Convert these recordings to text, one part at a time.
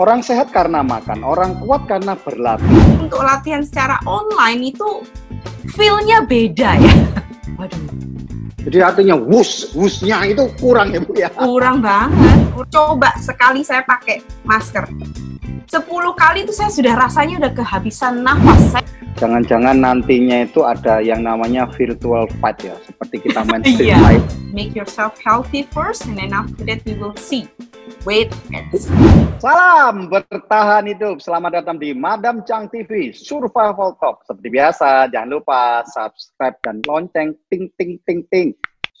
Orang sehat karena makan, orang kuat karena berlatih. Untuk latihan secara online itu feel-nya beda ya. Waduh. Jadi artinya wus, wusnya itu kurang ya Bu ya? Kurang banget. Coba sekali saya pakai masker. Sepuluh kali itu saya sudah rasanya udah kehabisan nafas. Jangan-jangan nantinya itu ada yang namanya virtual fight ya, seperti kita main street yeah. fight. Make yourself healthy first and then after that we will see. Wait. Salam bertahan hidup. Selamat datang di Madam Chang TV Survival Talk. Seperti biasa, jangan lupa subscribe dan lonceng ting ting ting ting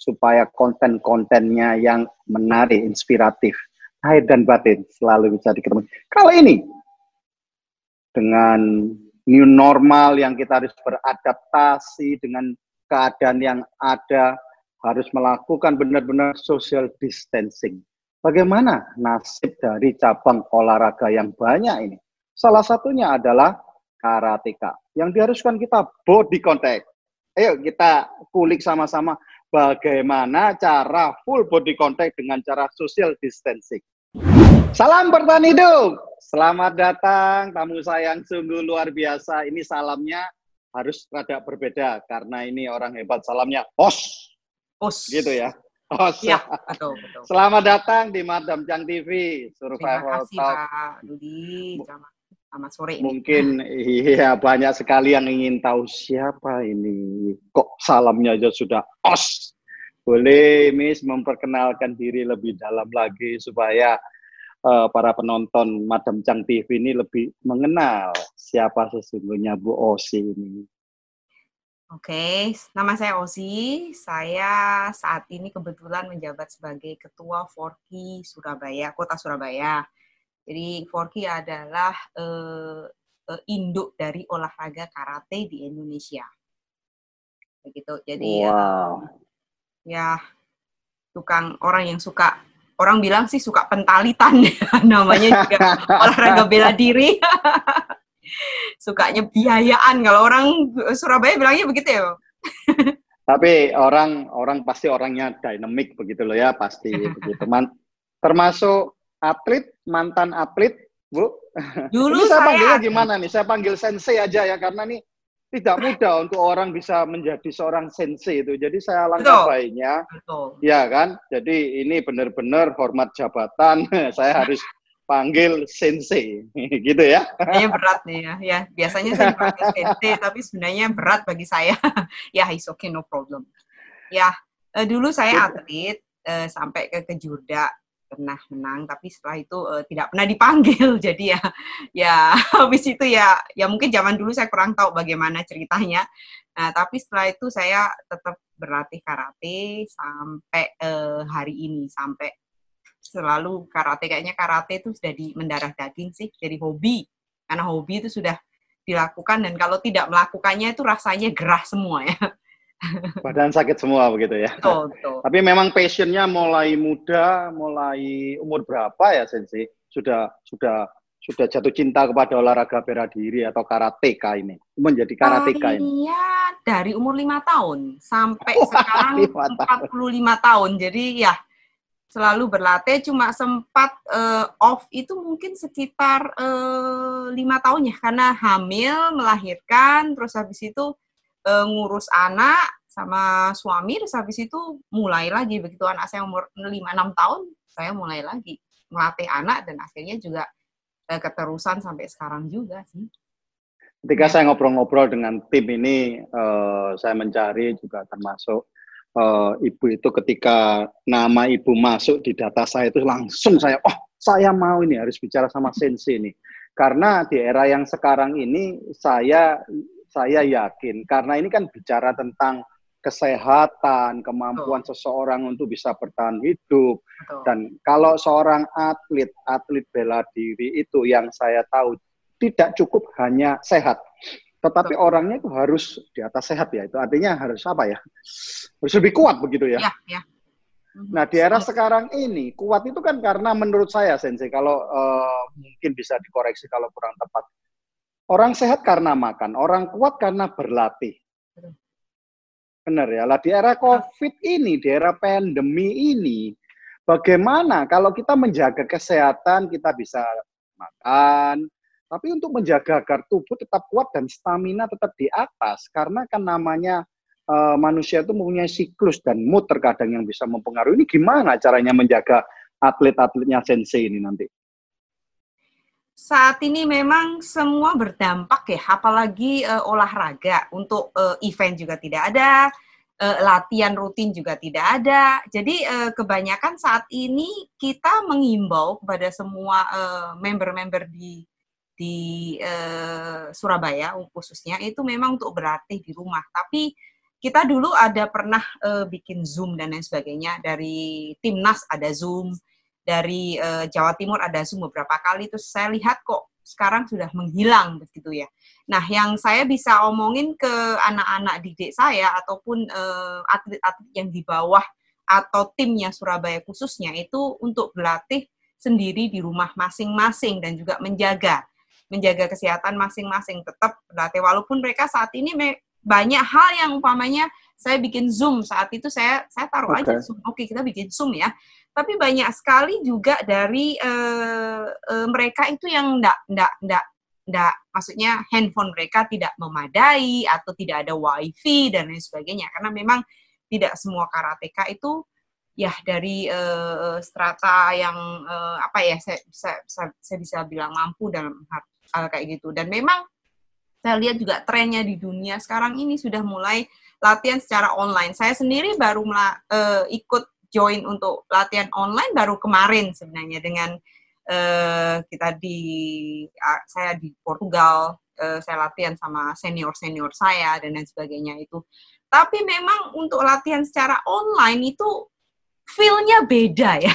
supaya konten-kontennya yang menarik, inspiratif, lahir dan batin selalu bisa diketemu. Kali ini dengan new normal yang kita harus beradaptasi dengan keadaan yang ada, harus melakukan benar-benar social distancing Bagaimana nasib dari cabang olahraga yang banyak ini? Salah satunya adalah karateka yang diharuskan kita body contact. Ayo kita kulik sama-sama bagaimana cara full body contact dengan cara social distancing. Salam bertahan hidup. Selamat datang tamu sayang sungguh luar biasa. Ini salamnya harus rada berbeda karena ini orang hebat salamnya os. Os. Gitu ya. Oh, ya, betul, betul. Selamat datang di Madam Jang TV, Survival Terima kasih, Talk. Pak Dudi. Selamat sore. Ini. Mungkin iya banyak sekali yang ingin tahu siapa ini. Kok salamnya aja sudah os. Boleh Miss memperkenalkan diri lebih dalam lagi supaya uh, para penonton Madam Jang TV ini lebih mengenal siapa sesungguhnya Bu Osi ini. Oke, nama saya Ozi. Saya saat ini kebetulan menjabat sebagai Ketua Forki Surabaya, Kota Surabaya. Jadi Forki adalah uh, uh, induk dari olahraga karate di Indonesia. Begitu. Jadi wow. ya, ya tukang orang yang suka orang bilang sih suka pentalitan namanya juga olahraga bela diri. sukanya biayaan kalau orang Surabaya bilangnya begitu ya tapi orang orang pasti orangnya dinamik begitu loh ya pasti begitu. Man, termasuk atlet mantan atlet bu. Dulu saya panggilnya gimana nih? Saya panggil sensei aja ya karena nih tidak mudah untuk orang bisa menjadi seorang sensei itu. Jadi saya langkah baiknya, ya kan. Jadi ini benar-benar hormat jabatan. saya harus panggil sensei gitu ya. Ini berat nih ya. Ya, biasanya saya panggil sensei tapi sebenarnya berat bagi saya. ya, it's okay no problem. Ya, uh, dulu saya atlet uh, sampai ke kejurda pernah menang tapi setelah itu uh, tidak pernah dipanggil. Jadi ya ya habis itu ya ya mungkin zaman dulu saya kurang tahu bagaimana ceritanya. Nah tapi setelah itu saya tetap berlatih karate sampai uh, hari ini. Sampai selalu karate kayaknya karate itu sudah di mendarah daging sih jadi hobi. Karena hobi itu sudah dilakukan dan kalau tidak melakukannya itu rasanya gerah semua ya badan sakit semua begitu ya betul, betul. tapi memang passionnya mulai muda mulai umur berapa ya Sensi sudah sudah sudah jatuh cinta kepada olahraga bela diri atau karateka ini menjadi karateka ini? Iya, dari umur lima tahun sampai oh, sekarang empat puluh lima tahun. Jadi ya selalu berlatih cuma sempat uh, off itu mungkin sekitar eh, lima uh, tahun ya karena hamil melahirkan terus habis itu uh, ngurus anak sama suami terus habis itu mulai lagi begitu anak saya umur lima enam tahun saya mulai lagi melatih anak dan akhirnya juga uh, keterusan sampai sekarang juga sih. Ketika ya. saya ngobrol-ngobrol dengan tim ini, uh, saya mencari juga termasuk uh, ibu itu ketika nama ibu masuk di data saya itu langsung saya oh saya mau ini harus bicara sama sensei ini karena di era yang sekarang ini saya saya yakin karena ini kan bicara tentang kesehatan, kemampuan Betul. seseorang untuk bisa bertahan hidup Betul. dan kalau seorang atlet atlet bela diri itu yang saya tahu tidak cukup hanya sehat tetapi Betul. orangnya itu harus di atas sehat ya. Itu artinya harus apa ya? Harus lebih kuat begitu ya. ya, ya. Nah di era sekarang ini kuat itu kan karena menurut saya Sensei kalau uh, mungkin bisa dikoreksi kalau kurang tepat. Orang sehat karena makan, orang kuat karena berlatih. Benar ya. Lah di era COVID ini, di era pandemi ini, bagaimana kalau kita menjaga kesehatan kita bisa makan, tapi untuk menjaga agar tubuh tetap kuat dan stamina tetap di atas, karena kan namanya uh, manusia itu mempunyai siklus dan mood terkadang yang bisa mempengaruhi. Ini gimana caranya menjaga atlet-atletnya sensei ini nanti? Saat ini memang semua berdampak ya, apalagi uh, olahraga. Untuk uh, event juga tidak ada, uh, latihan rutin juga tidak ada. Jadi uh, kebanyakan saat ini kita mengimbau kepada semua member-member uh, di di uh, Surabaya khususnya itu memang untuk berlatih di rumah. Tapi kita dulu ada pernah uh, bikin Zoom dan lain sebagainya dari timnas ada Zoom dari uh, Jawa Timur ada Zoom beberapa kali terus saya lihat kok sekarang sudah menghilang begitu ya. Nah, yang saya bisa omongin ke anak-anak didik saya ataupun uh, atlet-atlet yang di bawah atau timnya Surabaya khususnya itu untuk berlatih sendiri di rumah masing-masing dan juga menjaga menjaga kesehatan masing-masing tetap berlatih walaupun mereka saat ini banyak hal yang umpamanya saya bikin zoom saat itu saya saya taruh okay. aja zoom oke kita bikin zoom ya tapi banyak sekali juga dari uh, uh, mereka itu yang enggak enggak enggak enggak maksudnya handphone mereka tidak memadai atau tidak ada wifi dan lain sebagainya karena memang tidak semua karateka itu ya dari uh, strata yang uh, apa ya saya saya, saya bisa bilang mampu dalam hal kayak gitu dan memang saya lihat juga trennya di dunia sekarang ini sudah mulai latihan secara online. Saya sendiri baru uh, ikut join untuk latihan online baru kemarin sebenarnya dengan uh, kita di uh, saya di Portugal uh, saya latihan sama senior senior saya dan lain sebagainya itu. Tapi memang untuk latihan secara online itu feel-nya beda ya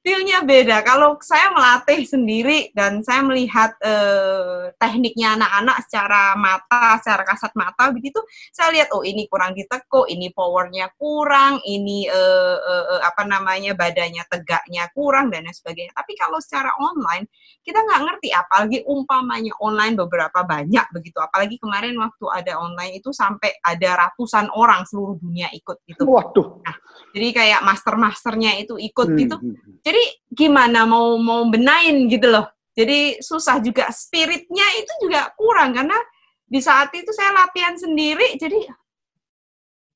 feel-nya beda. Kalau saya melatih sendiri dan saya melihat uh, tekniknya anak-anak secara mata, secara kasat mata begitu, saya lihat oh ini kurang ditekuk, ini powernya kurang, ini uh, uh, uh, apa namanya badannya tegaknya kurang dan lain sebagainya. Tapi kalau secara online kita nggak ngerti, apalagi umpamanya online beberapa banyak begitu. Apalagi kemarin waktu ada online itu sampai ada ratusan orang seluruh dunia ikut gitu. Waduh. Nah, jadi kayak master-masternya itu ikut hmm. gitu hmm, hmm. Jadi gimana mau mau benain gitu loh. Jadi susah juga spiritnya itu juga kurang karena di saat itu saya latihan sendiri jadi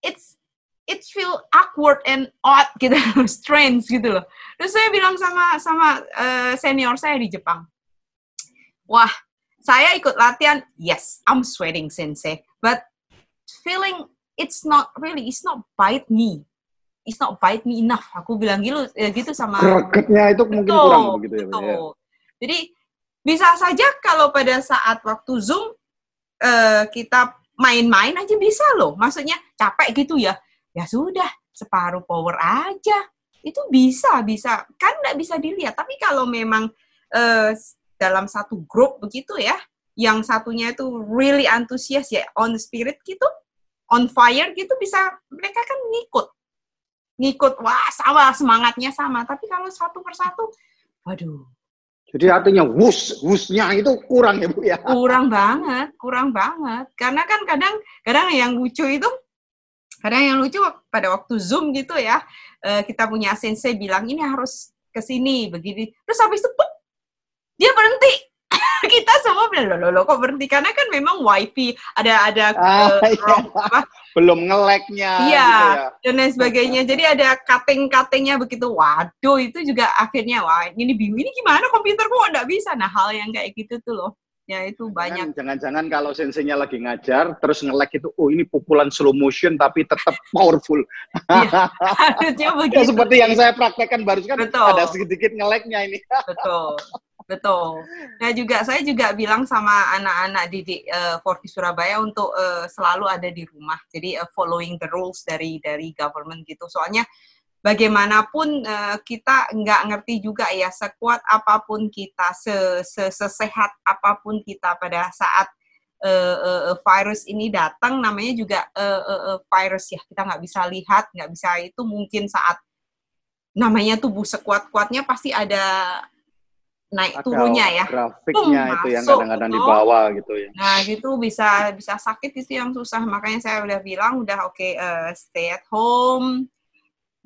it's it feel awkward and odd gitu, strange gitu loh. Terus saya bilang sama sama uh, senior saya di Jepang, wah saya ikut latihan, yes, I'm sweating sensei, but feeling it's not really, it's not bite me it's not bite me enough. Aku bilang gitu, ya gitu sama. Gregetnya itu mungkin betul, kurang begitu ya. Betul. Ya. Jadi bisa saja kalau pada saat waktu zoom uh, kita main-main aja bisa loh. Maksudnya capek gitu ya. Ya sudah separuh power aja. Itu bisa, bisa. Kan nggak bisa dilihat. Tapi kalau memang uh, dalam satu grup begitu ya, yang satunya itu really antusias ya, on spirit gitu, on fire gitu bisa mereka kan ngikut ngikut wah sama semangatnya sama. Tapi kalau satu persatu waduh. Jadi artinya wus wusnya itu kurang ya bu ya? Kurang banget kurang banget. Karena kan kadang kadang yang lucu itu kadang yang lucu pada waktu zoom gitu ya eh, kita punya sensei bilang ini harus ke sini begini. Terus habis itu dia berhenti kita semua bilang loh, loh, kok berhenti? Karena kan memang wifi ada ada ah, uh, iya. apa? belum ngeleknya iya gitu ya. dan lain sebagainya. Jadi ada cutting cuttingnya begitu. Waduh itu juga akhirnya wah ini bingung ini gimana komputer kok nggak bisa? Nah hal yang kayak gitu tuh loh. Ya itu banyak. jangan-jangan kalau sensenya lagi ngajar terus ngelek itu oh ini pukulan slow motion tapi tetap powerful. Iya, harusnya begitu. ya, seperti yang saya praktekkan barusan ada sedikit ngeleknya ini. Betul Betul. Nah juga saya juga bilang sama anak-anak di uh, Forti Surabaya untuk uh, selalu ada di rumah. Jadi uh, following the rules dari dari government gitu. Soalnya bagaimanapun uh, kita nggak ngerti juga ya sekuat apa pun kita, se, se sesehat apa pun kita pada saat uh, uh, virus ini datang, namanya juga uh, uh, uh, virus ya. Kita nggak bisa lihat, nggak bisa itu mungkin saat namanya tubuh sekuat-kuatnya pasti ada naik Atau turunnya ya. Grafiknya Pum, itu yang kadang-kadang di bawah gitu ya. Nah, gitu bisa bisa sakit itu yang susah. Makanya saya udah bilang udah oke okay, uh, eh, stay at home,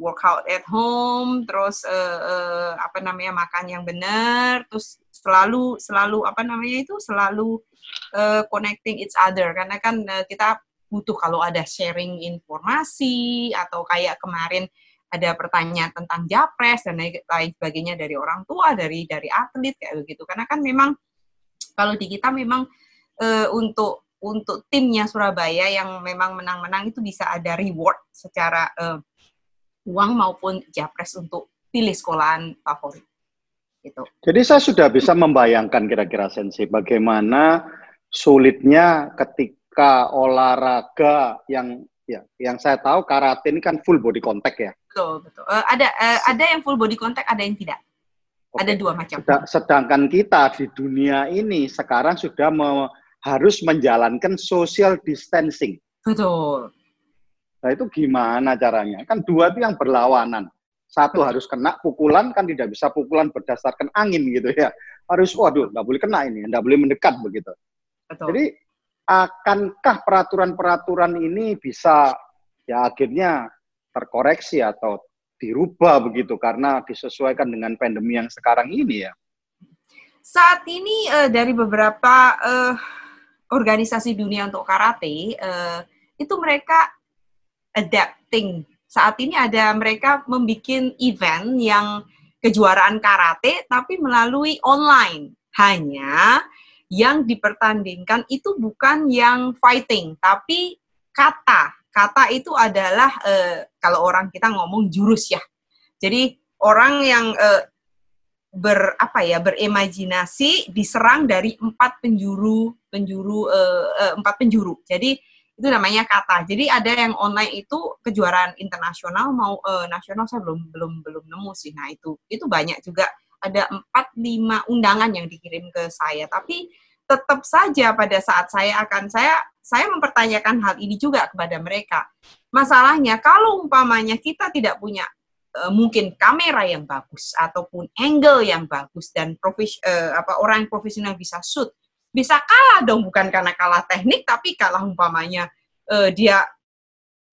workout at home, terus uh, uh, apa namanya makan yang benar, terus selalu selalu apa namanya itu selalu uh, connecting each other karena kan uh, kita butuh kalau ada sharing informasi atau kayak kemarin ada pertanyaan tentang japres dan lain sebagainya dari orang tua dari dari atlet kayak begitu karena kan memang kalau di kita memang uh, untuk untuk timnya Surabaya yang memang menang-menang itu bisa ada reward secara uh, uang maupun japres untuk pilih sekolahan favorit. Gitu. Jadi saya sudah bisa membayangkan kira-kira sensi bagaimana sulitnya ketika olahraga yang ya yang saya tahu karate ini kan full body contact ya. Betul betul. Uh, ada uh, ada yang full body contact, ada yang tidak. Oke. Ada dua macam. Sedangkan kita di dunia ini sekarang sudah me harus menjalankan social distancing. Betul. Nah itu gimana caranya? Kan dua itu yang berlawanan. Satu harus kena pukulan, kan tidak bisa pukulan berdasarkan angin gitu ya. Harus, waduh, nggak boleh kena ini, nggak boleh mendekat begitu. Betul. Jadi akankah peraturan-peraturan ini bisa ya akhirnya terkoreksi atau dirubah begitu karena disesuaikan dengan pandemi yang sekarang ini ya. Saat ini uh, dari beberapa uh, organisasi dunia untuk karate uh, itu mereka adapting. Saat ini ada mereka membuat event yang kejuaraan karate tapi melalui online. Hanya yang dipertandingkan itu bukan yang fighting tapi kata kata itu adalah uh, kalau orang kita ngomong jurus ya. Jadi orang yang uh, ber apa ya berimajinasi diserang dari empat penjuru penjuru uh, uh, empat penjuru. Jadi itu namanya kata. Jadi ada yang online itu kejuaraan internasional mau uh, nasional saya belum belum belum nemu sih. Nah itu itu banyak juga ada empat lima undangan yang dikirim ke saya. Tapi tetap saja pada saat saya akan saya saya mempertanyakan hal ini juga kepada mereka. Masalahnya kalau umpamanya kita tidak punya uh, mungkin kamera yang bagus ataupun angle yang bagus dan profes uh, apa orang yang profesional bisa shoot, bisa kalah dong bukan karena kalah teknik tapi kalah umpamanya uh, dia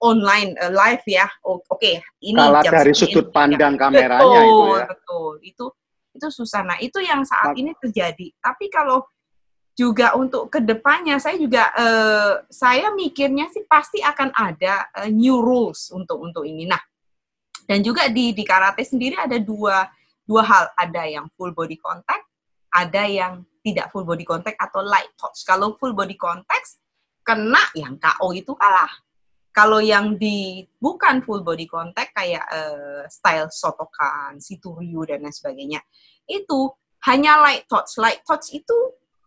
online uh, live ya. Oke, okay, ini kalah dari sudut pandang kameranya betul, itu ya. Betul, itu itu susah. Nah, itu yang saat ini terjadi. Tapi kalau juga untuk ke depannya saya juga uh, saya mikirnya sih pasti akan ada uh, new rules untuk untuk ini. Nah dan juga di di karate sendiri ada dua dua hal ada yang full body contact, ada yang tidak full body contact atau light touch. Kalau full body contact kena yang KO itu kalah. Kalau yang di bukan full body contact kayak uh, style Sotokan, Situryu dan lain sebagainya, itu hanya light touch. Light touch itu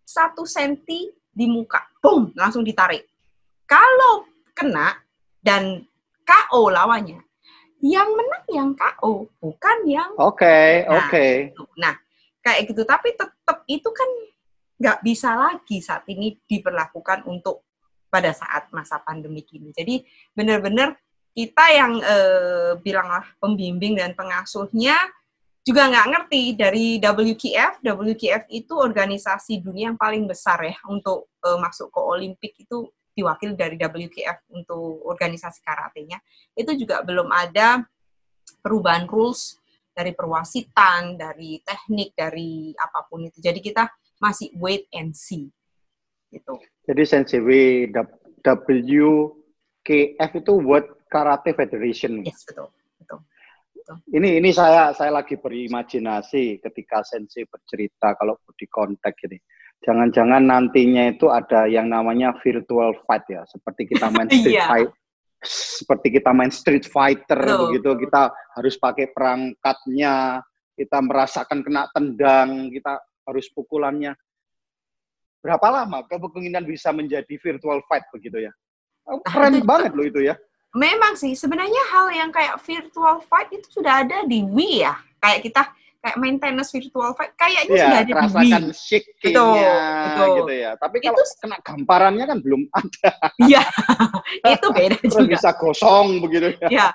satu senti di muka, boom, langsung ditarik. Kalau kena dan KO lawannya, yang menang yang KO, bukan yang Oke, okay, nah, oke. Okay. Gitu. Nah, kayak gitu. Tapi tetap itu kan nggak bisa lagi saat ini diperlakukan untuk pada saat masa pandemi ini. Jadi benar-benar kita yang eh, bilanglah pembimbing dan pengasuhnya juga nggak ngerti dari WKF. WKF itu organisasi dunia yang paling besar ya untuk uh, masuk ke Olimpik itu diwakil dari WKF untuk organisasi karatenya. Itu juga belum ada perubahan rules dari perwasitan, dari teknik, dari apa pun itu. Jadi kita masih wait and see. Gitu. Jadi sensiw WKF itu World Karate Federation. Yes, betul gitu. Ini ini saya saya lagi berimajinasi ketika Sensei bercerita kalau di kontak ini. Jangan-jangan nantinya itu ada yang namanya virtual fight ya, seperti kita main street yeah. fight seperti kita main street fighter Betul. begitu, kita harus pakai perangkatnya, kita merasakan kena tendang, kita harus pukulannya. Berapa lama kemungkinan bisa menjadi virtual fight begitu ya? Keren nah, banget loh itu ya memang sih sebenarnya hal yang kayak virtual fight itu sudah ada di Wii ya. Kayak kita kayak maintenance virtual fight kayaknya ya, sudah ada di Wii. betul, betul. gitu ya. Tapi kalau itu, kena gamparannya kan belum ada. Iya. itu beda Terus juga. bisa gosong begitu ya. Ya.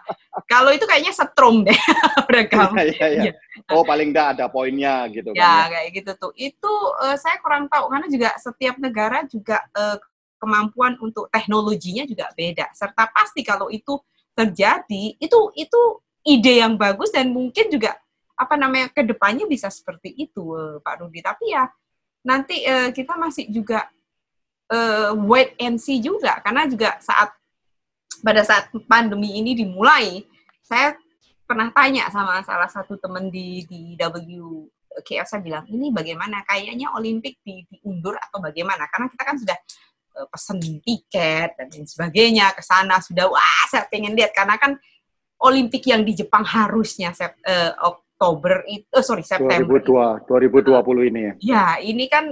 Kalau itu kayaknya setrum deh rekam. Iya, iya, iya. Oh, paling enggak ada poinnya gitu ya, kan. Ya, kayak gitu tuh. Itu uh, saya kurang tahu karena juga setiap negara juga uh, kemampuan untuk teknologinya juga beda. Serta pasti kalau itu terjadi, itu itu ide yang bagus dan mungkin juga apa namanya ke depannya bisa seperti itu uh, Pak Rudi. Tapi ya nanti uh, kita masih juga uh, wait and see juga. Karena juga saat pada saat pandemi ini dimulai saya pernah tanya sama salah satu teman di di W KF saya bilang ini bagaimana? Kayaknya Olimpik di, diundur atau bagaimana? Karena kita kan sudah pesen tiket dan lain sebagainya ke sana sudah wah saya pengen lihat karena kan Olimpik yang di Jepang harusnya sep, uh, Oktober itu uh, sorry September 2002, 2020 ini ya. Ya ini kan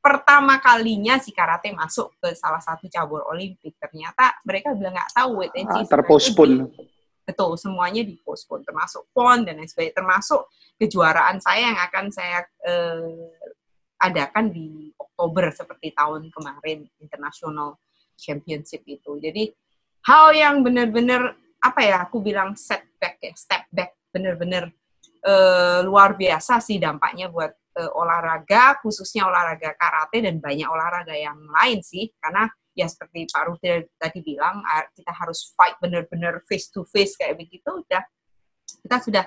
pertama kalinya si karate masuk ke salah satu cabur Olimpik ternyata mereka bilang nggak tahu wait and see. Ah, terpospon betul semuanya dipospon termasuk pon dan lain sebagainya termasuk kejuaraan saya yang akan saya eh, adakan di Oktober seperti tahun kemarin International Championship itu. Jadi hal yang benar-benar apa ya aku bilang setback ya step back benar-benar eh, luar biasa sih dampaknya buat eh, olahraga khususnya olahraga karate dan banyak olahraga yang lain sih. Karena ya seperti Pak Rudi tadi bilang kita harus fight benar-benar face to face kayak begitu udah kita sudah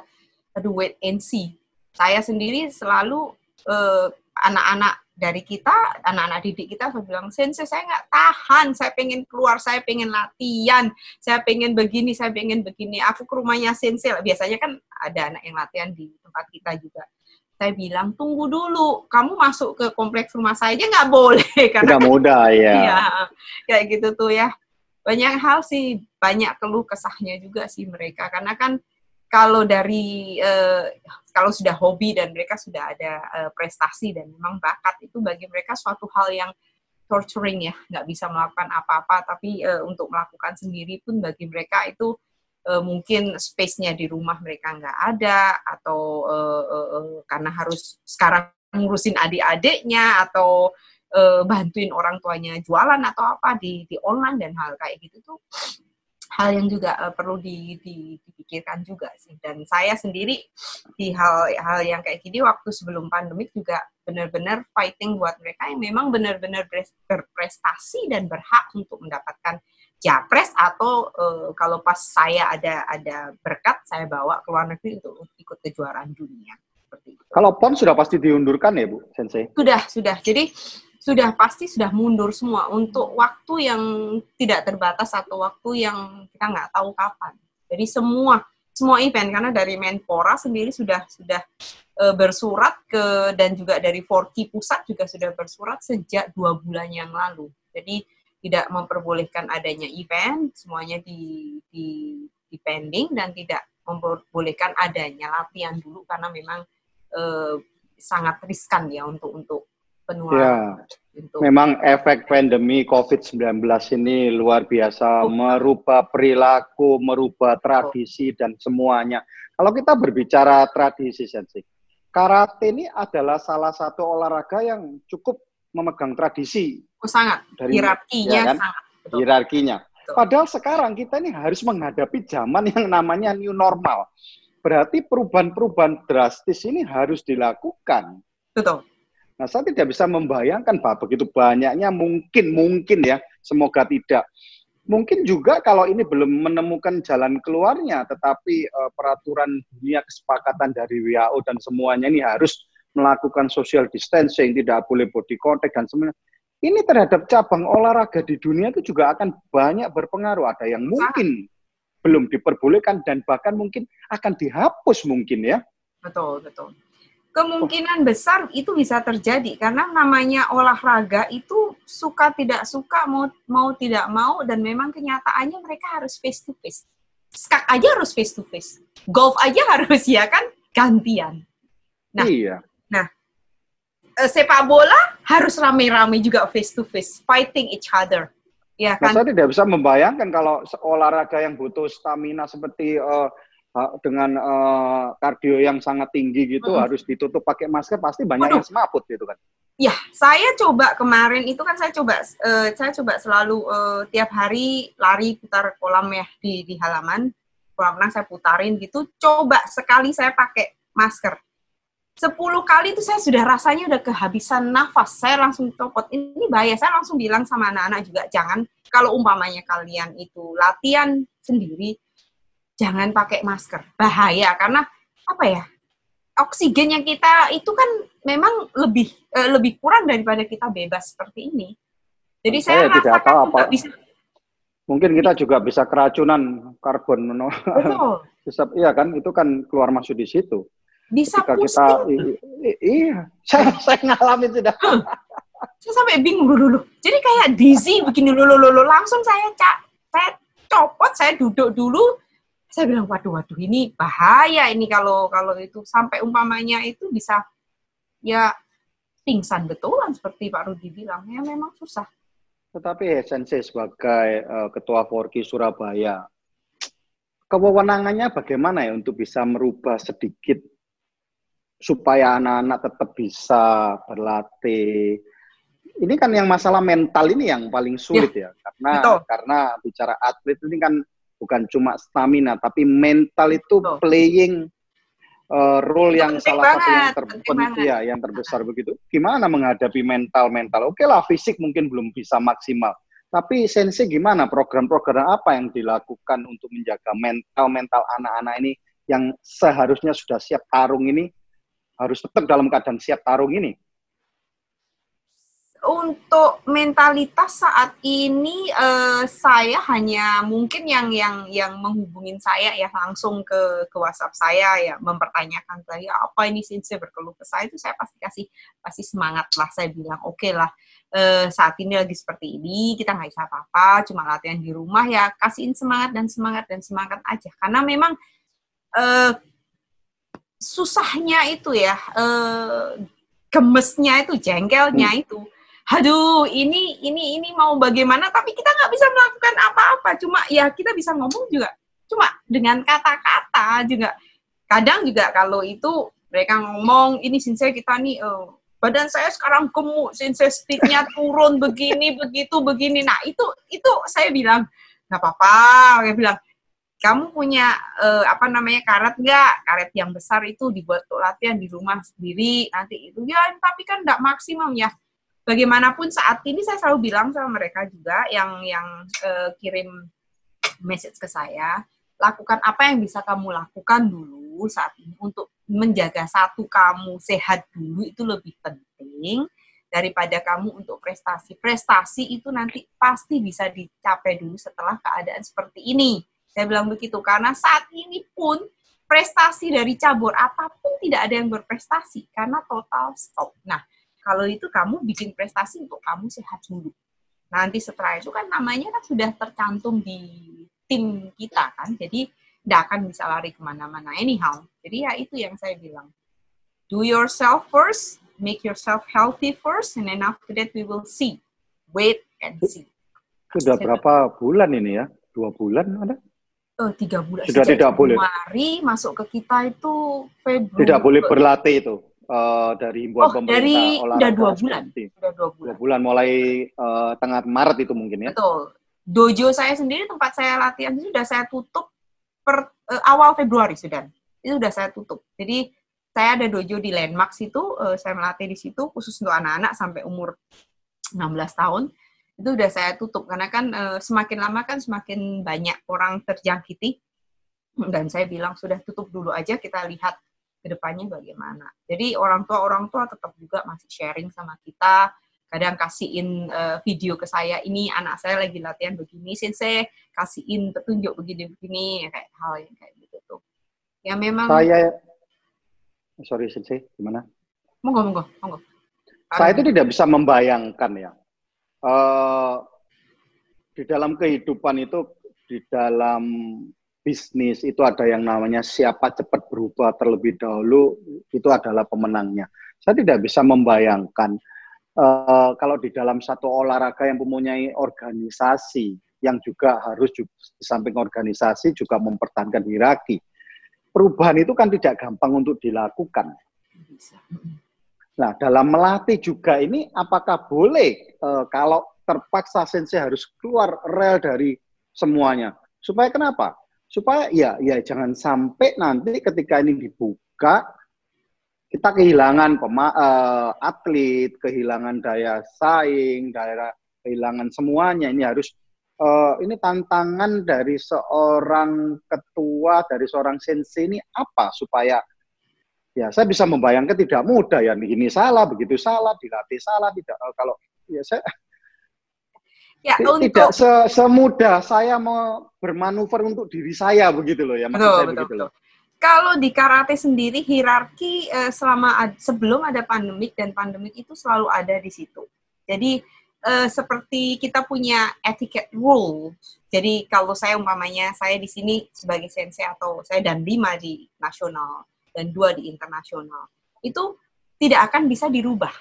aduh wait and see. Saya sendiri selalu eh, anak-anak dari kita anak-anak didik kita saya bilang sensei saya nggak tahan. Saya pengen keluar saya pengen latihan. Saya pengen begini saya pengen begini. Aku ke rumahnya sensei biasanya kan ada anak yang latihan di tempat kita juga. Saya bilang tunggu dulu, kamu masuk ke kompleks rumah saya aja nggak boleh. Karena tidak mudah ya. Iya, kayak gitu tuh ya. Banyak hal sih, banyak keluh kesahnya juga sih mereka. Karena kan kalau dari uh, kalau sudah hobi dan mereka sudah ada uh, prestasi dan memang bakat itu bagi mereka suatu hal yang torturing ya, nggak bisa melakukan apa-apa. Tapi uh, untuk melakukan sendiri pun bagi mereka itu uh, mungkin space-nya di rumah mereka nggak ada atau uh, uh, karena harus sekarang ngurusin adik-adiknya atau uh, bantuin orang tuanya jualan atau apa di di online dan hal kayak gitu tuh hal yang juga uh, perlu di, di, dipikirkan juga sih dan saya sendiri di hal hal yang kayak gini waktu sebelum pandemik juga benar-benar fighting buat mereka yang memang benar-benar berprestasi dan berhak untuk mendapatkan japres atau uh, kalau pas saya ada ada berkat saya bawa ke luar negeri untuk ikut kejuaraan dunia seperti itu. Kalau PON sudah pasti diundurkan ya Bu Sensei? Sudah, sudah. Jadi sudah pasti sudah mundur semua untuk waktu yang tidak terbatas atau waktu yang kita nggak tahu kapan. Jadi semua semua event karena dari Menpora sendiri sudah sudah e, bersurat ke dan juga dari Forky pusat juga sudah bersurat sejak dua bulan yang lalu. Jadi tidak memperbolehkan adanya event, semuanya di, di, di pending dan tidak memperbolehkan adanya latihan dulu karena memang eh, sangat riskan ya untuk untuk penularan. Ya, untuk... Memang efek pandemi COVID-19 ini luar biasa, oh. merubah perilaku, merubah tradisi oh. dan semuanya. Kalau kita berbicara tradisi, Sensei, karate ini adalah salah satu olahraga yang cukup memegang tradisi. Oh, sangat. Dari, hierarkinya ya kan? sangat. Betul. Hierarkinya. Betul. Padahal sekarang kita ini harus menghadapi zaman yang namanya new normal. Berarti perubahan-perubahan drastis ini harus dilakukan. Betul. Nah, saya tidak bisa membayangkan Pak, begitu banyaknya mungkin, mungkin ya, semoga tidak. Mungkin juga kalau ini belum menemukan jalan keluarnya, tetapi uh, peraturan dunia kesepakatan dari WHO dan semuanya ini harus melakukan social distancing, tidak boleh body contact dan semuanya. Ini terhadap cabang olahraga di dunia itu juga akan banyak berpengaruh. Ada yang mungkin belum diperbolehkan dan bahkan mungkin akan dihapus mungkin ya. Betul, betul. Kemungkinan besar itu bisa terjadi karena namanya olahraga itu suka tidak suka mau mau tidak mau dan memang kenyataannya mereka harus face to face. Skak aja harus face to face. Golf aja harus ya kan gantian. Nah, iya Nah, uh, sepak bola harus rame-rame juga face to face, fighting each other. Ya kan? Nah, saya tidak bisa membayangkan kalau olahraga yang butuh stamina seperti uh, dengan uh, kardio yang sangat tinggi gitu hmm. harus ditutup pakai masker pasti banyak Aduh. yang semaput gitu kan. Ya, saya coba kemarin itu kan saya coba uh, saya coba selalu uh, tiap hari lari putar kolam ya di di halaman kolam renang saya putarin gitu. Coba sekali saya pakai masker 10 kali itu saya sudah rasanya udah kehabisan nafas. Saya langsung copot. Ini bahaya. Saya langsung bilang sama anak-anak juga, jangan kalau umpamanya kalian itu latihan sendiri, jangan pakai masker. Bahaya karena apa ya? oksigen yang kita itu kan memang lebih uh, lebih kurang daripada kita bebas seperti ini. Jadi saya, saya tidak tahu apa. Bisa, mungkin kita juga bisa keracunan karbon. Betul. bisa, iya kan itu kan keluar masuk di situ. Bisa Ketika kita iya, saya saya ngalamin sudah. saya sampai bingung dulu. Jadi kayak dizzy begini dulu, dulu langsung saya cak saya copot, saya duduk dulu. Saya bilang, waduh, waduh, ini bahaya ini kalau kalau itu sampai umpamanya itu bisa ya pingsan betulan seperti Pak Rudi bilang. Ya memang susah. Tetapi esensi sebagai uh, Ketua Forki Surabaya, kewenangannya bagaimana ya untuk bisa merubah sedikit supaya anak-anak tetap bisa berlatih. Ini kan yang masalah mental ini yang paling sulit ya, ya karena Betul. karena bicara atlet ini kan bukan cuma stamina tapi mental itu Betul. playing uh, role yang salah satu yang terpenting ya, yang terbesar begitu. Gimana menghadapi mental-mental? Oke lah, fisik mungkin belum bisa maksimal. Tapi sensi gimana program-program apa yang dilakukan untuk menjaga mental-mental anak-anak ini yang seharusnya sudah siap tarung ini harus tetap dalam keadaan siap tarung ini? Untuk mentalitas saat ini uh, saya hanya mungkin yang yang yang menghubungin saya ya langsung ke ke WhatsApp saya ya mempertanyakan saya apa ini sih saya berkeluh ke saya itu saya pasti kasih pasti semangat lah saya bilang oke okay lah uh, saat ini lagi seperti ini kita nggak bisa apa-apa cuma latihan di rumah ya kasihin semangat dan semangat dan semangat aja karena memang uh, susahnya itu ya uh, gemesnya itu jengkelnya hmm. itu aduh ini ini ini mau bagaimana? Tapi kita nggak bisa melakukan apa-apa. Cuma ya kita bisa ngomong juga. Cuma dengan kata-kata juga. Kadang juga kalau itu mereka ngomong ini sincere kita nih uh, badan saya sekarang gemuk speednya turun begini begitu begini. Nah itu itu saya bilang nggak apa-apa. Saya bilang kamu punya uh, apa namanya karet nggak? Karet yang besar itu dibuat untuk latihan di rumah sendiri nanti itu. Ya tapi kan nggak maksimum ya bagaimanapun saat ini saya selalu bilang sama mereka juga yang yang uh, kirim message ke saya, lakukan apa yang bisa kamu lakukan dulu saat ini untuk menjaga satu kamu sehat dulu itu lebih penting daripada kamu untuk prestasi. Prestasi itu nanti pasti bisa dicapai dulu setelah keadaan seperti ini. Saya bilang begitu karena saat ini pun prestasi dari cabur apa pun tidak ada yang berprestasi karena total stop. Nah, kalau itu kamu bikin prestasi untuk kamu sehat dulu. Nanti setelah itu kan namanya kan sudah tercantum di tim kita kan, jadi tidak akan bisa lari ke mana-mana anyhow. Jadi ya itu yang saya bilang. Do yourself first, make yourself healthy first, and then after that we will see. Wait and see. Sudah berapa bulan ini ya? Dua bulan ada? Oh, tiga bulan. Sudah Sejak tidak boleh. Januari masuk ke kita itu Februari. Tidak boleh berlatih itu uh, dari himbauan oh, pemerintah dari, olahraga udah dua bulan. Udah dua bulan. Dua bulan mulai uh, tengah Maret itu mungkin ya. Betul. Dojo saya sendiri tempat saya latihan itu sudah saya tutup per uh, awal Februari sudah. Itu sudah saya tutup. Jadi saya ada dojo di Landmark situ, uh, saya melatih di situ khusus untuk anak-anak sampai umur 16 tahun. Itu sudah saya tutup karena kan uh, semakin lama kan semakin banyak orang terjangkiti. Dan saya bilang sudah tutup dulu aja kita lihat ke depannya bagaimana. Jadi orang tua orang tua tetap juga masih sharing sama kita, kadang kasihin uh, video ke saya ini anak saya lagi latihan begini, sensei kasihin petunjuk begini-begini, ya, kayak hal yang kayak gitu tuh. Ya memang. Saya, sorry sensei, gimana? Monggo monggo monggo. Saya itu tidak bisa membayangkan ya. Uh, di dalam kehidupan itu, di dalam bisnis itu ada yang namanya siapa cepat berubah terlebih dahulu itu adalah pemenangnya. Saya tidak bisa membayangkan uh, kalau di dalam satu olahraga yang mempunyai organisasi yang juga harus juga, di samping organisasi juga mempertahankan hierarki. Perubahan itu kan tidak gampang untuk dilakukan. Nah, dalam melatih juga ini apakah boleh uh, kalau terpaksa sensei harus keluar rel dari semuanya? Supaya kenapa? Supaya ya ya jangan sampai nanti ketika ini dibuka kita kehilangan pema, uh, atlet, kehilangan daya saing, daya kehilangan semuanya. Ini harus uh, ini tantangan dari seorang ketua, dari seorang sensei ini apa supaya ya saya bisa membayangkan tidak mudah ya ini salah begitu salah dilatih salah tidak eh, kalau ya saya ya, untuk... tidak se semudah saya mau bermanuver untuk diri saya begitu loh ya betul, saya betul, begitu betul. loh. Kalau di karate sendiri hierarki eh, selama sebelum ada pandemik dan pandemik itu selalu ada di situ. Jadi eh, seperti kita punya etiquette rule. Jadi kalau saya umpamanya saya di sini sebagai sensei atau saya dan lima di nasional dan dua di internasional itu tidak akan bisa dirubah.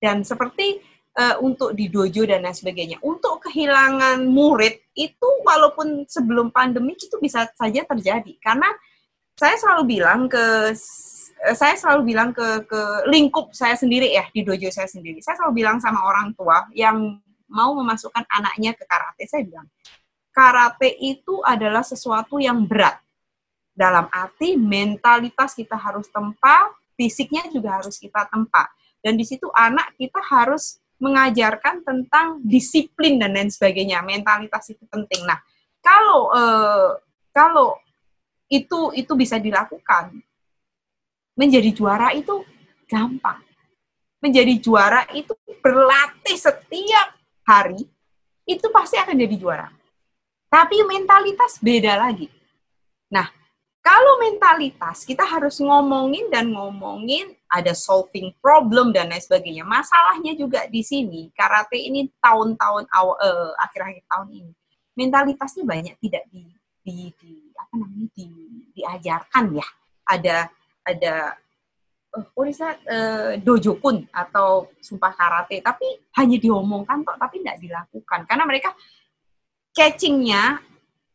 Dan seperti uh, untuk di dojo dan lain sebagainya, untuk kehilangan murid itu walaupun sebelum pandemi itu bisa saja terjadi karena saya selalu bilang ke eh, saya selalu bilang ke ke lingkup saya sendiri ya di dojo saya sendiri. Saya selalu bilang sama orang tua yang mau memasukkan anaknya ke karate, saya bilang karate itu adalah sesuatu yang berat dalam arti mentalitas kita harus tempa, fisiknya juga harus kita tempa. Dan di situ anak kita harus mengajarkan tentang disiplin dan lain sebagainya. Mentalitas itu penting. Nah, kalau eh, kalau itu itu bisa dilakukan, menjadi juara itu gampang. Menjadi juara itu berlatih setiap hari, itu pasti akan jadi juara. Tapi mentalitas beda lagi. Nah, kalau mentalitas, kita harus ngomongin dan ngomongin ada solving problem dan lain sebagainya. Masalahnya juga di sini, karate ini tahun-tahun awal uh, akhir-akhir tahun ini, mentalitasnya banyak tidak di, di, di apa namanya di, diajarkan ya. Ada ada uh, oh bisa uh, dojo kun atau sumpah karate, tapi hanya diomongkan kok, tapi tidak dilakukan karena mereka catchingnya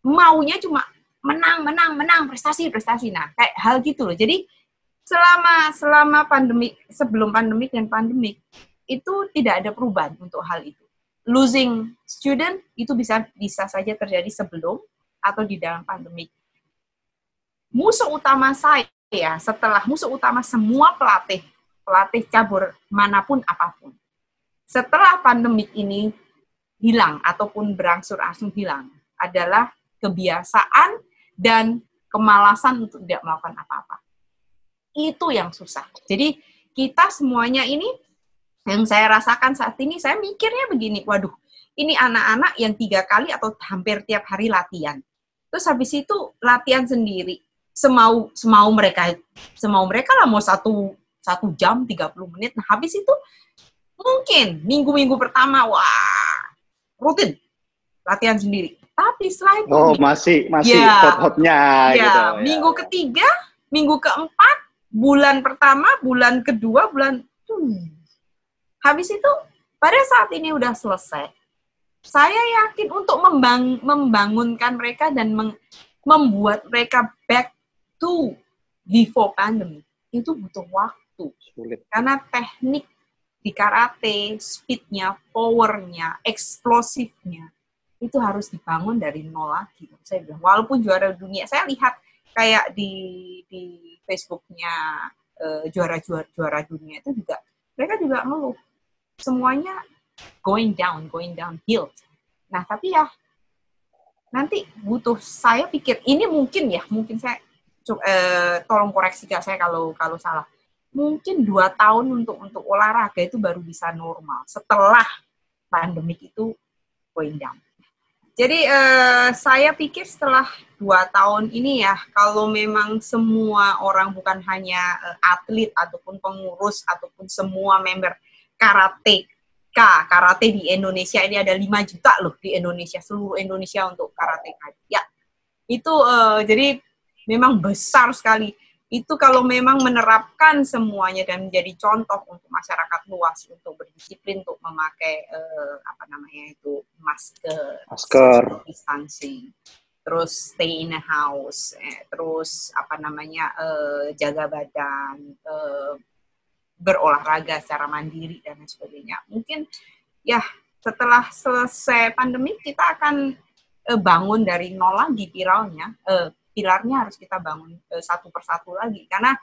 maunya cuma menang, menang, menang, prestasi, prestasi. Nah, kayak hal gitu loh. Jadi selama selama pandemi sebelum pandemi dan pandemi itu tidak ada perubahan untuk hal itu. Losing student itu bisa bisa saja terjadi sebelum atau di dalam pandemi. Musuh utama saya setelah musuh utama semua pelatih pelatih cabur mana pun apa pun. Setelah pandemik ini hilang ataupun berangsur-angsur hilang adalah kebiasaan dan kemalasan untuk tidak melakukan apa-apa. Itu yang susah. Jadi kita semuanya ini yang saya rasakan saat ini, saya mikirnya begini, waduh, ini anak-anak yang tiga kali atau hampir tiap hari latihan. Terus habis itu latihan sendiri, semau semau mereka, semau mereka lah mau satu satu jam 30 menit. Nah habis itu mungkin minggu-minggu pertama, wah rutin latihan sendiri. Tapi selain Oh, masih masih ya, hot-hotnya ya, gitu. Ya. Minggu ketiga, minggu keempat, bulan pertama, bulan kedua, bulan hmm. Habis itu pada saat ini udah selesai. Saya yakin untuk membang, membangunkan mereka dan meng, membuat mereka back to before pandemic itu butuh waktu. Sulit. Karena teknik di karate, speednya, powernya, eksplosifnya, itu harus dibangun dari nol lagi. Saya bilang, walaupun juara dunia, saya lihat kayak di di Facebooknya uh, juara juara juara dunia itu juga mereka juga ngeluh semuanya going down, going downhill. Nah tapi ya nanti butuh saya pikir ini mungkin ya mungkin saya uh, tolong koreksi saya kalau kalau salah mungkin dua tahun untuk untuk olahraga itu baru bisa normal setelah pandemik itu going down. Jadi uh, saya pikir setelah dua tahun ini ya, kalau memang semua orang bukan hanya uh, atlet ataupun pengurus ataupun semua member karate K, karate di Indonesia ini ada 5 juta loh di Indonesia, seluruh Indonesia untuk karate K. Ya, itu uh, jadi memang besar sekali itu kalau memang menerapkan semuanya dan menjadi contoh untuk masyarakat luas untuk berdisiplin untuk memakai uh, apa namanya itu masker, masker, distancing, terus stay in a house, eh, terus apa namanya uh, jaga badan, uh, berolahraga secara mandiri dan lain sebagainya. Mungkin ya setelah selesai pandemi kita akan uh, bangun dari nol lagi viralnya, uh, pilarnya harus kita bangun uh, satu persatu lagi karena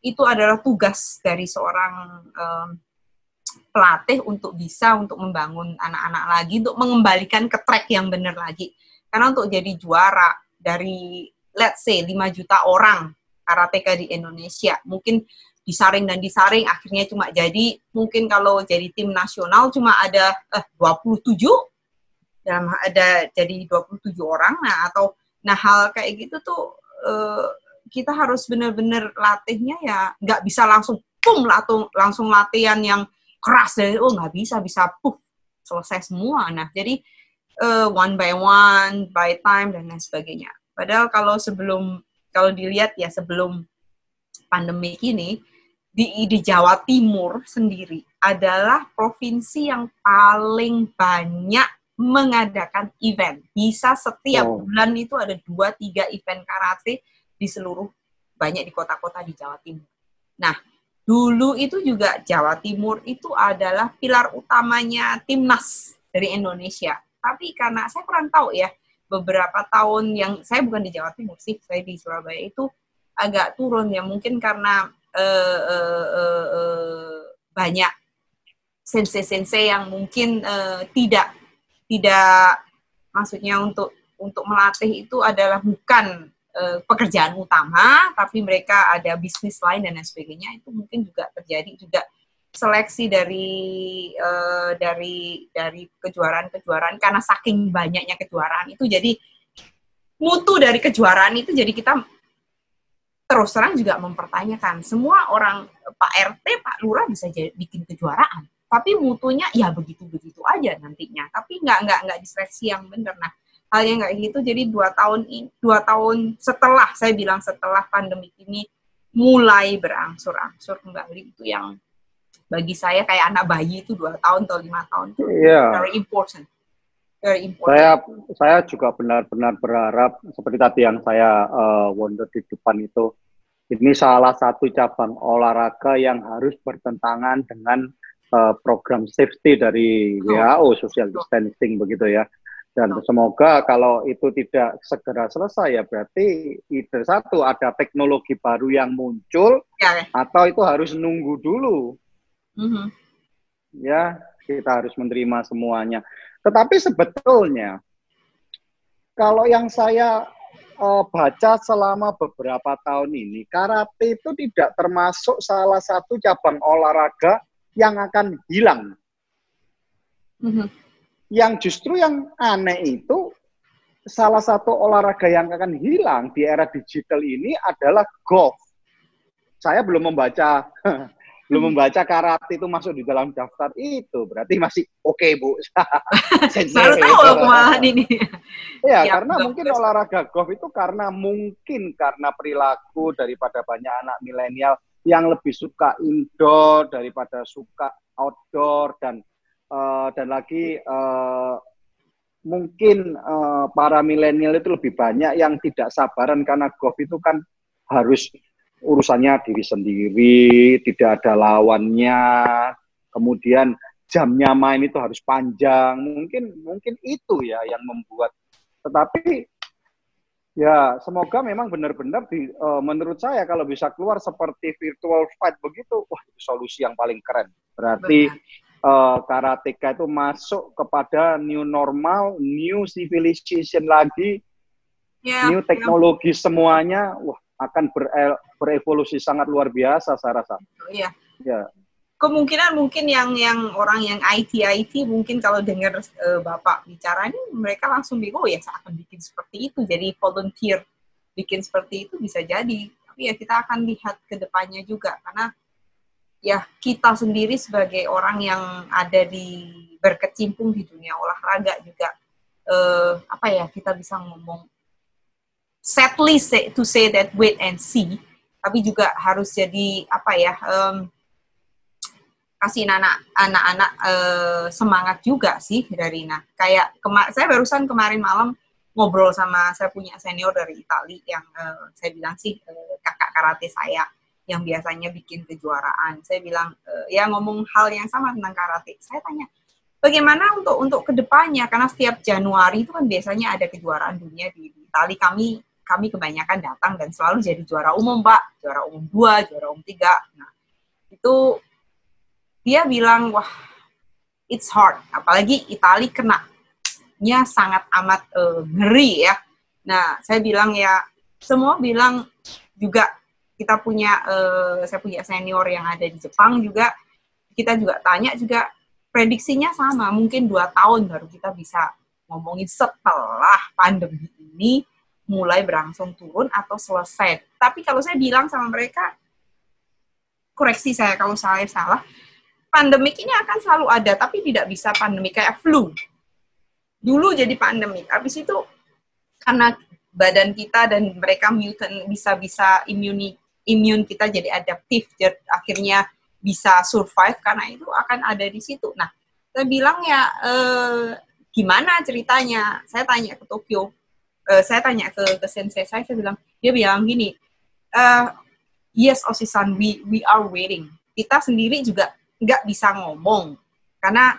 itu adalah tugas dari seorang um, pelatih untuk bisa untuk membangun anak-anak lagi untuk mengembalikan ke track yang benar lagi karena untuk jadi juara dari let's say 5 juta orang karateka di Indonesia. Mungkin disaring dan disaring akhirnya cuma jadi mungkin kalau jadi tim nasional cuma ada eh, 27 dalam ada jadi 27 orang nah atau nah hal kayak gitu tuh eh, kita harus benar-benar latihnya ya nggak bisa langsung pum langsung langsung latihan yang keras dari oh nggak bisa bisa puh selesai semua. Nah jadi uh, one by one by time dan lain sebagainya. Padahal kalau sebelum kalau dilihat ya sebelum pandemi ini di, di Jawa Timur sendiri adalah provinsi yang paling banyak mengadakan event. Bisa setiap oh. bulan itu ada dua tiga event karate di seluruh banyak di kota-kota di Jawa Timur. Nah, dulu itu juga Jawa Timur itu adalah pilar utamanya timnas dari Indonesia. Tapi karena saya kurang tahu ya, beberapa tahun yang saya bukan di Jawa Timur sih, saya di Surabaya itu agak turun ya mungkin karena uh, uh, uh, uh, banyak sensei-sensei yang mungkin uh, tidak tidak maksudnya untuk untuk melatih itu adalah bukan uh, pekerjaan utama, tapi mereka ada bisnis lain dan lain sebagainya. Itu mungkin juga terjadi juga seleksi dari uh, dari dari kejuaraan-kejuaraan karena saking banyaknya kejuaraan itu jadi mutu dari kejuaraan itu jadi kita terus terang juga mempertanyakan semua orang Pak RT, Pak Lurah bisa jadi, bikin kejuaraan, tapi mutunya ya begitu-begitu aja nantinya, tapi nggak nggak nggak diseleksi yang benar. Nah, hal yang nggak gitu, jadi dua tahun ini, dua tahun setelah saya bilang setelah pandemi ini mulai berangsur-angsur kembali itu yang bagi saya kayak anak bayi itu dua tahun atau lima tahun itu yeah. very important. Very important. Saya saya juga benar-benar berharap seperti tadi yang saya uh, wonder di depan itu ini salah satu cabang olahraga yang harus bertentangan dengan uh, program safety dari WHO social distancing begitu ya. Dan semoga kalau itu tidak segera selesai ya berarti itu satu ada teknologi baru yang muncul ya. atau itu harus nunggu dulu. Mm-hmm. Ya kita harus menerima semuanya. Tetapi sebetulnya kalau yang saya uh, baca selama beberapa tahun ini, karate itu tidak termasuk salah satu cabang olahraga yang akan hilang. Mm-hmm. Yang justru yang aneh itu salah satu olahraga yang akan hilang di era digital ini adalah golf. Saya belum membaca belum hmm. membaca karate itu masuk di dalam daftar itu berarti masih oke okay, bu baru tahu kemarin ini ya, ya karena mungkin olahraga golf itu karena mungkin karena perilaku daripada banyak anak milenial yang lebih suka indoor daripada suka outdoor dan uh, dan lagi uh, mungkin uh, para milenial itu lebih banyak yang tidak sabaran karena golf itu kan harus urusannya diri sendiri, tidak ada lawannya, kemudian jamnya main itu harus panjang, mungkin mungkin itu ya yang membuat. Tetapi ya semoga memang benar-benar di uh, menurut saya kalau bisa keluar seperti virtual fight begitu, wah itu solusi yang paling keren. Berarti uh, karateka itu masuk kepada new normal, new civilization lagi, yeah, new teknologi yeah. semuanya, wah akan berevolusi sangat luar biasa saya rasa. Iya. Ya. Kemungkinan mungkin yang yang orang yang IT IT mungkin kalau dengar uh, Bapak bicara ini mereka langsung bingung oh ya saya akan bikin seperti itu. Jadi volunteer bikin seperti itu bisa jadi. Tapi ya kita akan lihat ke depannya juga. Karena ya kita sendiri sebagai orang yang ada di berkecimpung di dunia olahraga juga uh, apa ya kita bisa ngomong sadly say, to say that wait and see, tapi juga harus jadi apa ya um, kasih anak anak-anak uh, semangat juga sih dari nah kayak kema saya barusan kemarin malam ngobrol sama saya punya senior dari Itali yang uh, saya bilang sih uh, kakak karate saya yang biasanya bikin kejuaraan. Saya bilang uh, ya ngomong hal yang sama tentang karate. Saya tanya bagaimana untuk untuk ke depannya karena setiap Januari itu kan biasanya ada kejuaraan dunia di, di Itali. Kami kami kebanyakan datang dan selalu jadi juara umum, Pak. Juara umum dua, juara umum tiga. Nah, itu dia bilang, wah, it's hard. Apalagi Itali kena nya sangat amat uh, ngeri ya. Nah, saya bilang ya, semua bilang juga kita punya uh, saya punya senior yang ada di Jepang juga kita juga tanya juga prediksinya sama mungkin dua tahun baru kita bisa ngomongin setelah pandemi ini mulai berangsur turun atau selesai tapi kalau saya bilang sama mereka koreksi saya kalau saya salah pandemik ini akan selalu ada tapi tidak bisa pandemik kayak flu dulu jadi pandemik habis itu karena badan kita dan mereka mutant bisa-bisa imun imun kita jadi adaptif jadi akhirnya bisa survive karena itu akan ada di situ. Nah, saya bilang ya eh, gimana ceritanya? Saya tanya ke Tokyo, eh, saya tanya ke, ke sensei saya, saya bilang dia bilang gini, eh, yes Osisan, we we are waiting. Kita sendiri juga nggak bisa ngomong. Karena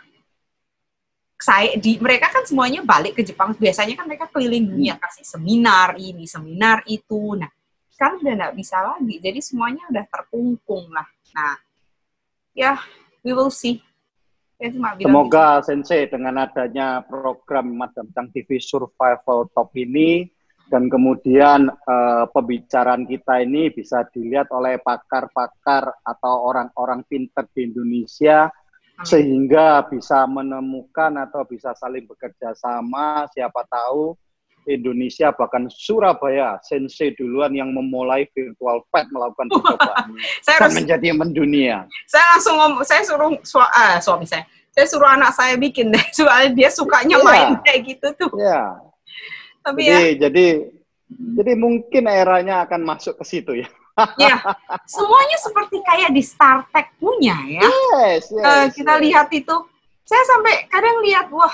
saya di mereka kan semuanya balik ke Jepang. Biasanya kan mereka keliling dunia hmm. kasih seminar ini seminar itu. Nah sekarang udah nggak bisa lagi. Jadi semuanya udah terkungkung lah. Nah ya we will see. Semoga gitu. Sensei dengan adanya program Madam Chang TV Survival Top ini dan kemudian uh, pembicaraan kita ini bisa dilihat oleh pakar-pakar atau orang-orang pinter di Indonesia sehingga bisa menemukan atau bisa saling bekerja sama siapa tahu Indonesia bahkan Surabaya sensei duluan yang memulai virtual pet melakukan percobaan saya harus, menjadi mendunia. Saya langsung ngomong, saya suruh su uh, suami saya, saya suruh anak saya bikin deh, soalnya dia sukanya yeah. main kayak gitu tuh. Iya. Tapi jadi, ya. Jadi jadi mungkin eranya akan masuk ke situ ya ya, semuanya seperti kayak di Star Trek punya ya. Yes, yes, uh, kita yes. lihat itu, saya sampai kadang lihat wah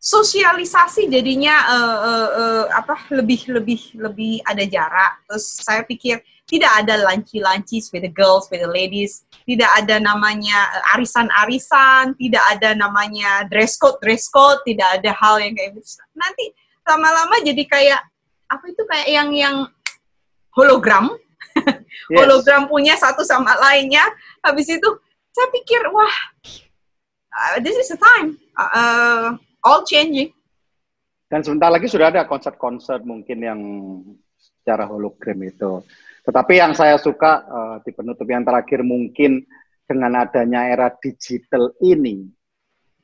sosialisasi jadinya uh, uh, uh, apa lebih lebih lebih ada jarak. Terus saya pikir tidak ada lanci-lanci with the girls, with the ladies, tidak ada namanya arisan-arisan, tidak ada namanya dress code, dress code, tidak ada hal yang kayak gitu. Nanti lama-lama jadi kayak apa itu kayak yang yang hologram, yes. hologram punya satu sama lainnya. Habis itu saya pikir wah, uh, this is the time, uh, uh, all changing. Dan sebentar lagi sudah ada konser-konser mungkin yang secara hologram itu. Tetapi yang saya suka uh, di penutup yang terakhir mungkin dengan adanya era digital ini,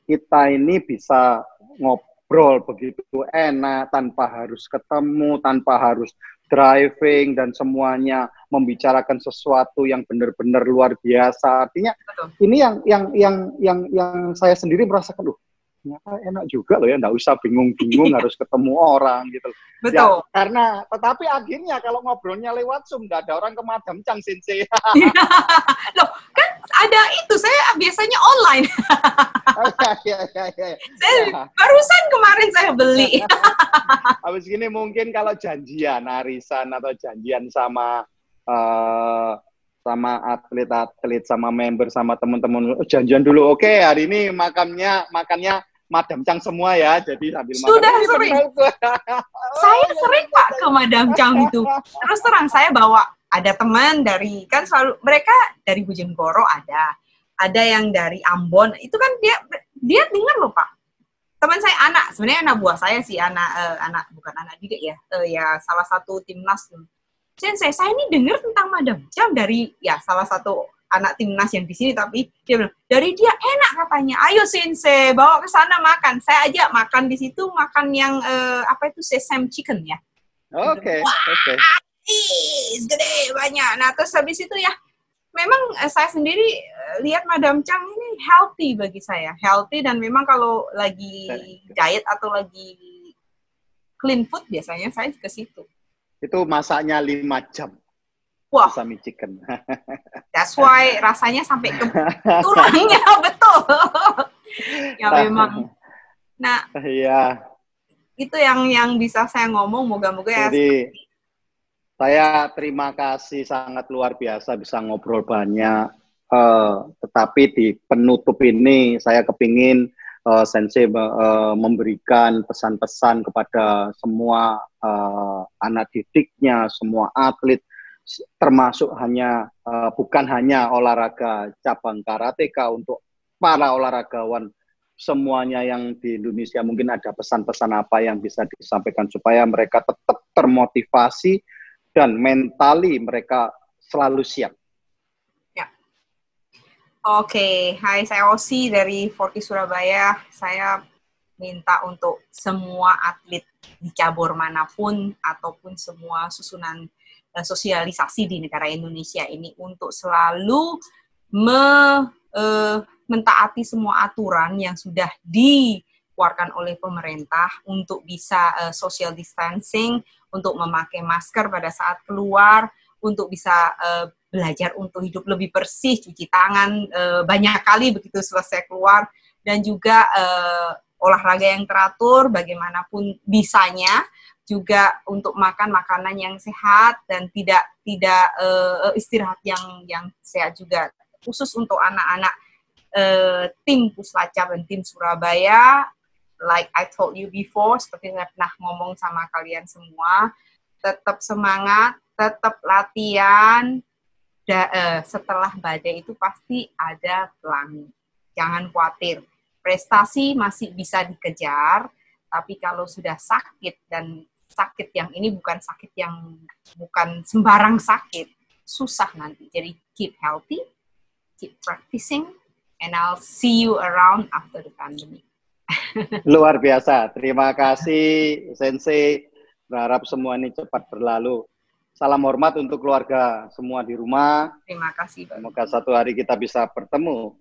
kita ini bisa ngobrol begitu enak tanpa harus ketemu, tanpa harus driving dan semuanya membicarakan sesuatu yang benar-benar luar biasa. Artinya Betul. ini yang yang yang yang yang saya sendiri merasakan, loh, ternyata enak juga loh ya, nggak usah bingung-bingung harus ketemu orang gitu. Ya, Betul. Ya, karena tetapi akhirnya kalau ngobrolnya lewat Zoom nggak ada orang ke Madam Chang Sensei. loh, kan ada itu saya biasanya online. oh, ya, ya, ya, ya. Saya ya. barusan kemarin saya beli. Habis gini mungkin kalau janjian arisan atau janjian sama uh, sama atlet-atlet sama member sama teman-teman oh, janjian dulu oke okay, hari ini makannya makannya Madam Chang semua ya jadi sambil sudah makan. sering saya sering pak ke Madam Chang itu. Terus terang saya bawa ada teman dari kan selalu mereka dari Bojonegoro ada. Ada yang dari Ambon. Itu kan dia dia dengar loh pak. Teman saya anak. Sebenarnya anak buah saya sih anak uh, anak bukan anak juga ya. Uh, ya salah satu timnas. Sensei saya ini dengar tentang Madam Jam dari ya salah satu anak timnas yang di sini tapi dia bilang dari dia enak katanya ayo Sensei bawa ke sana makan saya ajak makan di situ makan yang uh, apa itu sesame chicken ya oke okay, oke okay is gede banyak. Nah terus habis itu ya memang eh, saya sendiri eh, lihat Madam Chang ini healthy bagi saya, healthy dan memang kalau lagi diet atau lagi clean food biasanya saya ke situ. Itu masaknya lima jam. Wah. Sami chicken. That's why rasanya sampai ke tulangnya betul. ya memang. Nah, iya. Itu yang yang bisa saya ngomong moga-moga ya Jadi, saya terima kasih sangat luar biasa bisa ngobrol banyak. Uh, tetapi di penutup ini saya kepingin uh, Sensei uh, memberikan pesan-pesan kepada semua uh, anak didiknya, semua atlet, termasuk hanya uh, bukan hanya olahraga cabang karateka untuk para olahragawan semuanya yang di Indonesia mungkin ada pesan-pesan apa yang bisa disampaikan supaya mereka tetap termotivasi dan mentali mereka selalu siap. Ya. Oke, hai saya Osi dari Forti Surabaya. Saya minta untuk semua atlet di cabur mana pun ataupun semua susunan sosialisasi di negara Indonesia ini untuk selalu me, uh, mentaati semua aturan yang sudah dikeluarkan oleh pemerintah untuk bisa uh, social distancing, untuk memakai masker pada saat keluar, untuk bisa uh, belajar untuk hidup lebih bersih, cuci tangan banyak kali begitu selesai keluar, dan juga olahraga yang teratur, bagaimanapun bisanya, juga untuk makan makanan yang sehat dan tidak tidak uh, istirahat yang yang sehat juga. Khusus untuk anak-anak uh, tim Puslacap dan tim Surabaya like I told you before seperti saya pernah ngomong sama kalian semua tetap semangat tetap latihan da, uh, setelah badai itu pasti ada pelangi. Jangan khawatir prestasi masih bisa dikejar tapi kalau sudah sakit dan sakit yang ini bukan sakit yang bukan sembarang sakit susah nanti jadi keep healthy keep practicing and I'll see you around after the pandemic Luar biasa. Terima kasih Sensei. Berharap semua ini cepat berlalu. Salam hormat untuk keluarga semua di rumah. Terima kasih. Pak. Semoga satu hari kita bisa bertemu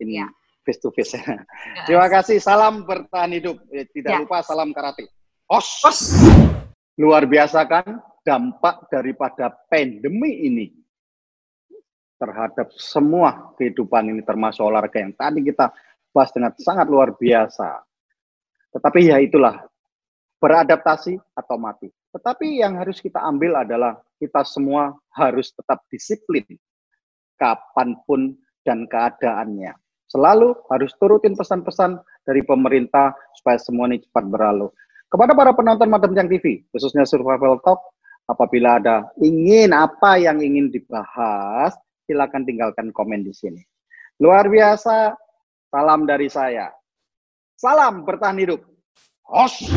ini ya. face to face. Ya. Terima kasih. Salam bertahan hidup. Eh, tidak ya. lupa salam karate. Os. Os. Luar biasa kan dampak daripada pandemi ini terhadap semua kehidupan ini termasuk olahraga yang tadi kita bahas dengan sangat luar biasa. Tetapi ya itulah, beradaptasi atau mati. Tetapi yang harus kita ambil adalah kita semua harus tetap disiplin kapan pun dan keadaannya. Selalu harus turutin pesan-pesan dari pemerintah supaya semua ini cepat berlalu. Kepada para penonton Madam TV, khususnya Survival Talk, apabila ada ingin apa yang ingin dibahas, silakan tinggalkan komen di sini. Luar biasa, salam dari saya. Salam bertahan hidup. Hos.